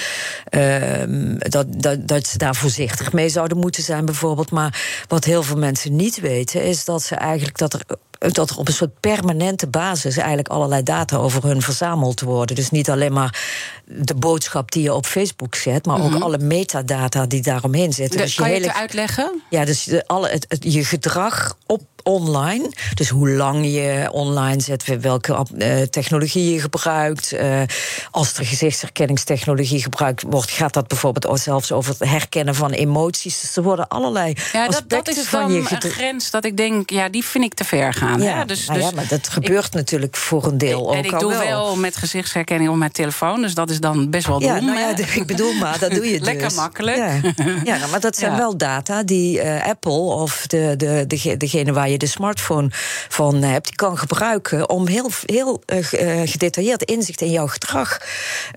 um, dat, dat, dat ze daar voorzichtig mee zouden moeten zijn zijn bijvoorbeeld. Maar wat heel veel mensen niet weten, is dat ze eigenlijk dat er dat er op een soort permanente basis eigenlijk allerlei data over hun verzameld worden. Dus niet alleen maar de boodschap die je op Facebook zet, maar ook mhm. alle metadata die daaromheen zitten. dus kan je, hele, het uitleggen? Ja, dus de, alle, het, je gedrag op online. Dus hoe lang je online zet, welke uh, technologie je gebruikt. Uh, als er gezichtsherkenningstechnologie gebruikt wordt, gaat dat bijvoorbeeld zelfs over het herkennen van emoties. Dus er worden allerlei ja, dat, dat is van je een grens dat ik denk, ja, die vind ik te ver gaan. Ja, Dus, nou ja dus maar dat gebeurt natuurlijk voor een deel ook. En ik doe wel. met gezichtsherkenning op mijn telefoon, dus dat is dan best wel dom. Nou ja, ik bedoel maar, dat doe je dus. Lekker makkelijk. Ja, ja nou, maar dat zijn wel data die uh, Apple of de, de, de, degene waar je de smartphone van hebt, die kan gebruiken om heel, heel uh, gedetailleerd inzicht in jouw gedrag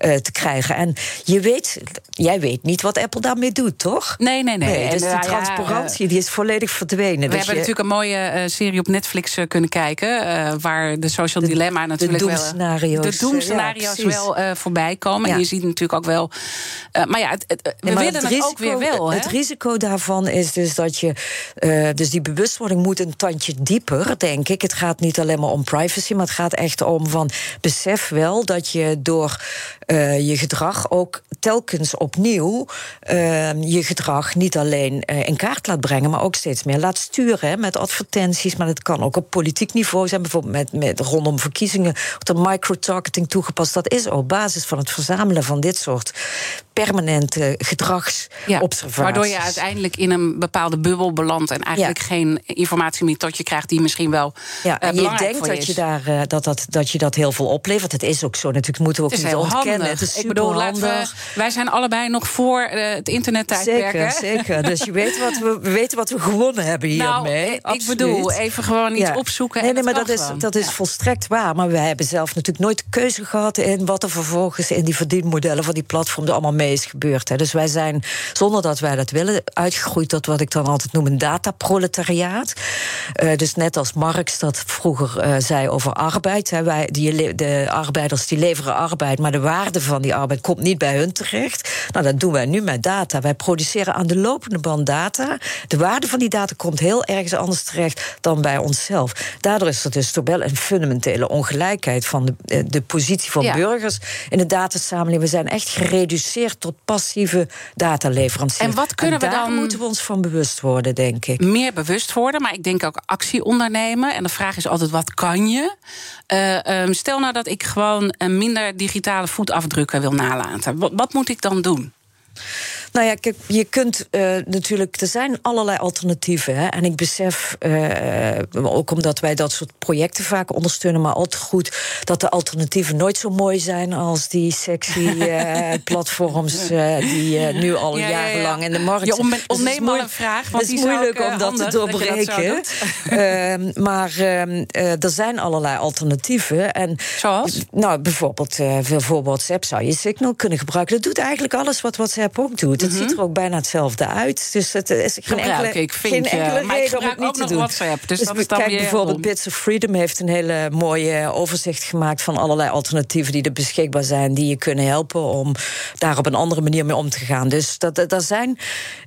uh, te krijgen. En je weet, jij weet niet wat Apple daarmee doet, toch? Nee, nee, nee. nee dus de transparantie die is volledig verdwenen. We dus hebben natuurlijk een mooie serie op Netflix kunnen kijken, waar de social de, dilemma natuurlijk de wel, de doemscenario's ja, wel voorbij komen. Ja. En je ziet natuurlijk ook wel, maar ja, het, het, we willen het, risico, ook weer wel. Het, risico daarvan is dus dat je, dus die bewustwording moet een tandje dieper, denk ik. Het gaat niet alleen maar om privacy, maar het gaat echt om van besef wel dat je door je gedrag ook telkens opnieuw uh, je gedrag niet alleen in kaart laat brengen, maar ook steeds meer laat sturen hè, met advertenties. Maar het kan ook op politiek niveau zijn, bijvoorbeeld met, rondom verkiezingen, wordt er microtargeting toegepast. Dat is op basis van het verzamelen van dit soort permanente gedragsobservaties. Ja, waardoor je uiteindelijk in een bepaalde bubbel belandt en eigenlijk geen informatie meer tot je krijgt die misschien wel. Ja, en je denkt dat je, daar dat, dat, dat je dat heel veel oplevert. Het is ook zo, natuurlijk moeten we ook niet ontkennen. Het is ik bedoel, laten we, wij zijn allebei nog voor uh, het internettijdperk. Zeker, zeker. Dus je weet wat we, we weten wat we gewonnen hebben hiermee. Nou, ik bedoel, even gewoon iets opzoeken. Nee, nee maar dat is, dat is volstrekt waar. Maar wij hebben zelf natuurlijk nooit keuze gehad in wat er vervolgens in die verdienmodellen van die platforms allemaal mee is gebeurd. Hè. Dus wij zijn, zonder dat wij dat willen, uitgegroeid tot wat ik dan altijd noem een dataproletariaat. Uh, dus net als Marx dat vroeger uh, zei over arbeid. Hè, wij, die, de arbeiders die leveren arbeid, maar de waarde van die arbeid komt niet bij hun terecht. Nou, dat doen wij nu met data. Wij produceren aan de lopende band data. De waarde van die data komt heel ergens anders terecht dan bij onszelf. Daardoor is er dus toch wel een fundamentele ongelijkheid van de, eh, de positie van burgers in de datasamenleving. We zijn echt gereduceerd tot passieve dataleveranciers. En wat kunnen we dan? moeten we ons van bewust worden, denk ik. Meer bewust worden, maar ik denk ook actie ondernemen. En de vraag is altijd: wat kan je? Uh, stel nou dat ik gewoon minder digitale voetafdrukken wil nalaten. Wat, wat moet ik dan doen? Nou ja, kijk, je kunt uh, natuurlijk, er zijn allerlei alternatieven. Hè? En ik besef, uh, ook omdat wij dat soort projecten vaak ondersteunen, maar altijd goed dat de alternatieven nooit zo mooi zijn als die sexy uh, platforms die nu al ja, jarenlang in de markt zijn. Je ontneem dus een vraag, want het is moeilijk om dat te doorbreken. Ehm, maar ehm, er zijn allerlei alternatieven. En, Zoals? Nou, bijvoorbeeld, voor WhatsApp zou je Signal kunnen gebruiken. Dat doet eigenlijk alles wat WhatsApp ook doet. Het ziet er ook bijna hetzelfde uit. Dus het is geen enkele, ik, geen enkele reden om het niet te doen. WhatsApp, dus, dus dat kijk bijvoorbeeld Bits of Freedom heeft een hele mooie overzicht gemaakt van allerlei alternatieven die er beschikbaar zijn, die je kunnen helpen om daar op een andere manier mee om te gaan. Dus dat, dat, zijn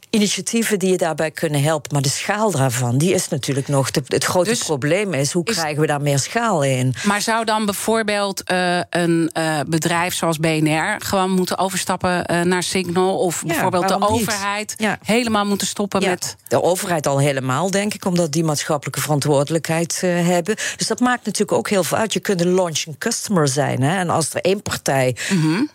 initiatieven die je daarbij kunnen helpen. Maar de schaal daarvan, die is natuurlijk nog. het grote dus probleem is, hoe krijgen we daar meer schaal in? Maar zou dan bijvoorbeeld uh, een uh, bedrijf zoals BNR gewoon moeten overstappen uh, naar Signal? Of bijvoorbeeld de overheid ja. helemaal moeten stoppen ja. met. De overheid al helemaal, denk ik, omdat die maatschappelijke verantwoordelijkheid hebben. Dus dat maakt natuurlijk ook heel veel uit. Je kunt een launching customer zijn. Hè? En als er één partij mm -hmm.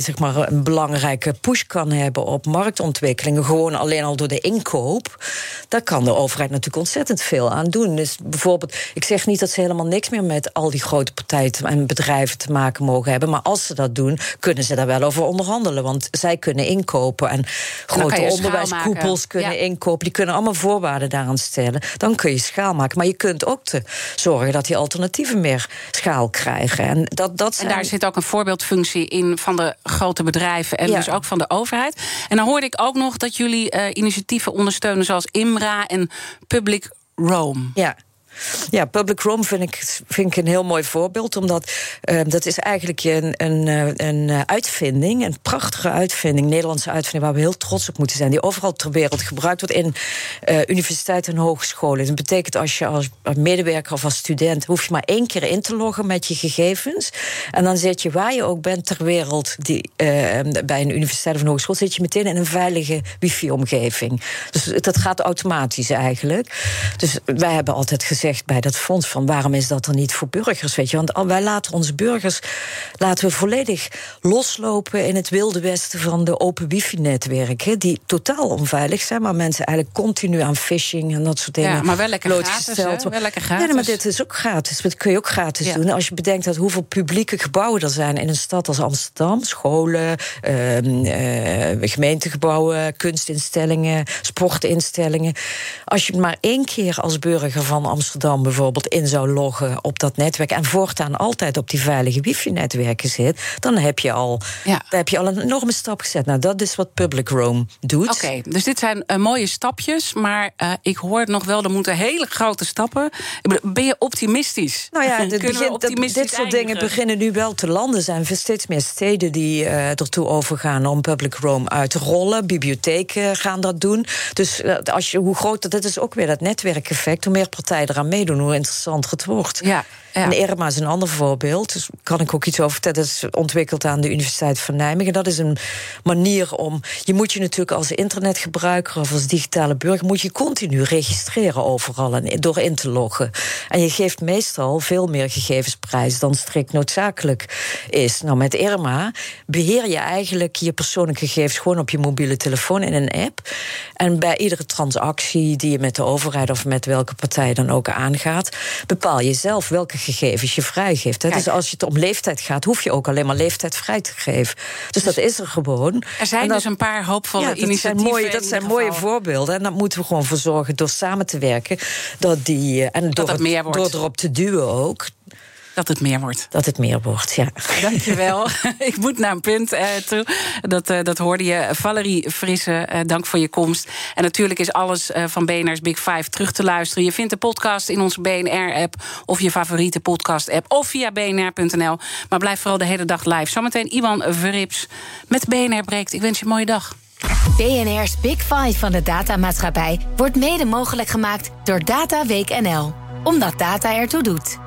zeg maar een belangrijke push kan hebben op marktontwikkelingen, gewoon alleen al door de inkoop, daar kan de overheid natuurlijk ontzettend veel aan doen. Dus bijvoorbeeld, ik zeg niet dat ze helemaal niks meer met al die grote partijen en bedrijven te maken mogen hebben, maar als ze dat doen, kunnen ze daar wel over onderhandelen. Want zij kunnen inkopen en grote onderwijskoepels kunnen inkopen. Die kunnen allemaal voorwaarden daaraan stellen. Dan kun je schaal maken. Maar je kunt ook te zorgen dat die alternatieven meer schaal krijgen. En, dat, dat en daar zit ook een voorbeeldfunctie in van de grote bedrijven en dus ook van de overheid. En dan hoorde ik ook nog dat jullie uh, initiatieven ondersteunen zoals IMRA en Public Rome. Ja. Ja, Public Rome vind ik, vind ik een heel mooi voorbeeld. Omdat uh, dat is eigenlijk een, een, eh, een eh, uitvinding, een prachtige uitvinding, Nederlandse uitvinding, waar we heel trots op moeten zijn. Die overal ter wereld gebruikt wordt in uh, universiteiten en hogescholen. Dat betekent als je als medewerker of als student hoef je maar één keer in te loggen met je gegevens. En dan zit je waar je ook bent ter wereld, die, uh, bij een universiteit of een hogeschool, zit je meteen in een veilige wifi-omgeving. Dus dat gaat automatisch eigenlijk. Dus wij hebben altijd gezegd bij dat fonds van waarom is dat er niet voor burgers, weet je? Want wij laten onze burgers laten we volledig loslopen in het wilde westen van de open wifi-netwerken, die totaal onveilig zijn, maar mensen eigenlijk continu aan phishing en dat soort dingen. Ja, maar wel lekker gratis, wel lekker gratis. Ja, maar dit is ook gratis. Dat kun je ook gratis doen. Als je bedenkt dat hoeveel publieke gebouwen er zijn in een stad als Amsterdam, scholen, uh, uh, gemeentegebouwen, kunstinstellingen, sportinstellingen. Als je maar één keer als burger van Amsterdam dan bijvoorbeeld in zou loggen op dat netwerk en voortaan altijd op die veilige wifi-netwerken zit, dan heb je al, ja. dan heb je al een enorme stap gezet. Nou, dat is wat Public Roam doet. Oké, dus dit zijn uh, mooie stapjes, maar uh, ik hoor nog wel, er moeten hele grote stappen. Ben je optimistisch? Nou ja, dit, begint, dit soort dingen beginnen nu wel te landen. Er zijn steeds meer steden die uh, ertoe overgaan om Public Roam uit te rollen. Bibliotheken gaan dat doen. Dus als je, hoe groter, dat is ook weer dat netwerkeffect, hoe meer partijen eraan meedoen, hoe interessant het wordt. Ja. En Irma is een ander voorbeeld. Dus kan ik ook iets over vertellen. Dat is ontwikkeld aan de Universiteit van Nijmegen. Dat is een manier om. Je moet je natuurlijk als internetgebruiker of als digitale burger. moet je continu registreren overal en door in te loggen. En je geeft meestal veel meer gegevensprijs dan strikt noodzakelijk is. Nou, met Irma beheer je eigenlijk je persoonlijke gegevens gewoon op je mobiele telefoon in een app. En bij iedere transactie die je met de overheid of met welke partij dan ook aangaat, bepaal je zelf welke gegevens je vrijgeeft. Dus als je het om leeftijd gaat, hoef je ook alleen maar leeftijd vrij te geven. Dus, dat is er gewoon. Er zijn dus een paar hoopvolle ja, dat initiatieven. Zijn mooie, dat zijn mooie voorbeelden. En daar moeten we gewoon voor zorgen door samen te werken. Dat die, eh, en door, dat meer wordt. door erop te duwen ook. Dat het meer wordt. Dat het meer wordt, ja. Dankjewel. ik moet naar een punt eh, toe. Dat, uh, dat hoorde je. Valerie Frisse, uh, dank voor je komst. En natuurlijk is alles van BNR's Big Five terug te luisteren. Je vindt de podcast in onze BNR-app... of je favoriete podcast-app of via bnr.nl. Maar blijf vooral de hele dag live. Zometeen Iwan Verrips met BNR Breekt. Ik wens je een mooie dag. BNR's Big Five van de datamaatschappij... wordt mede mogelijk gemaakt door Data Week NL. Omdat data ertoe doet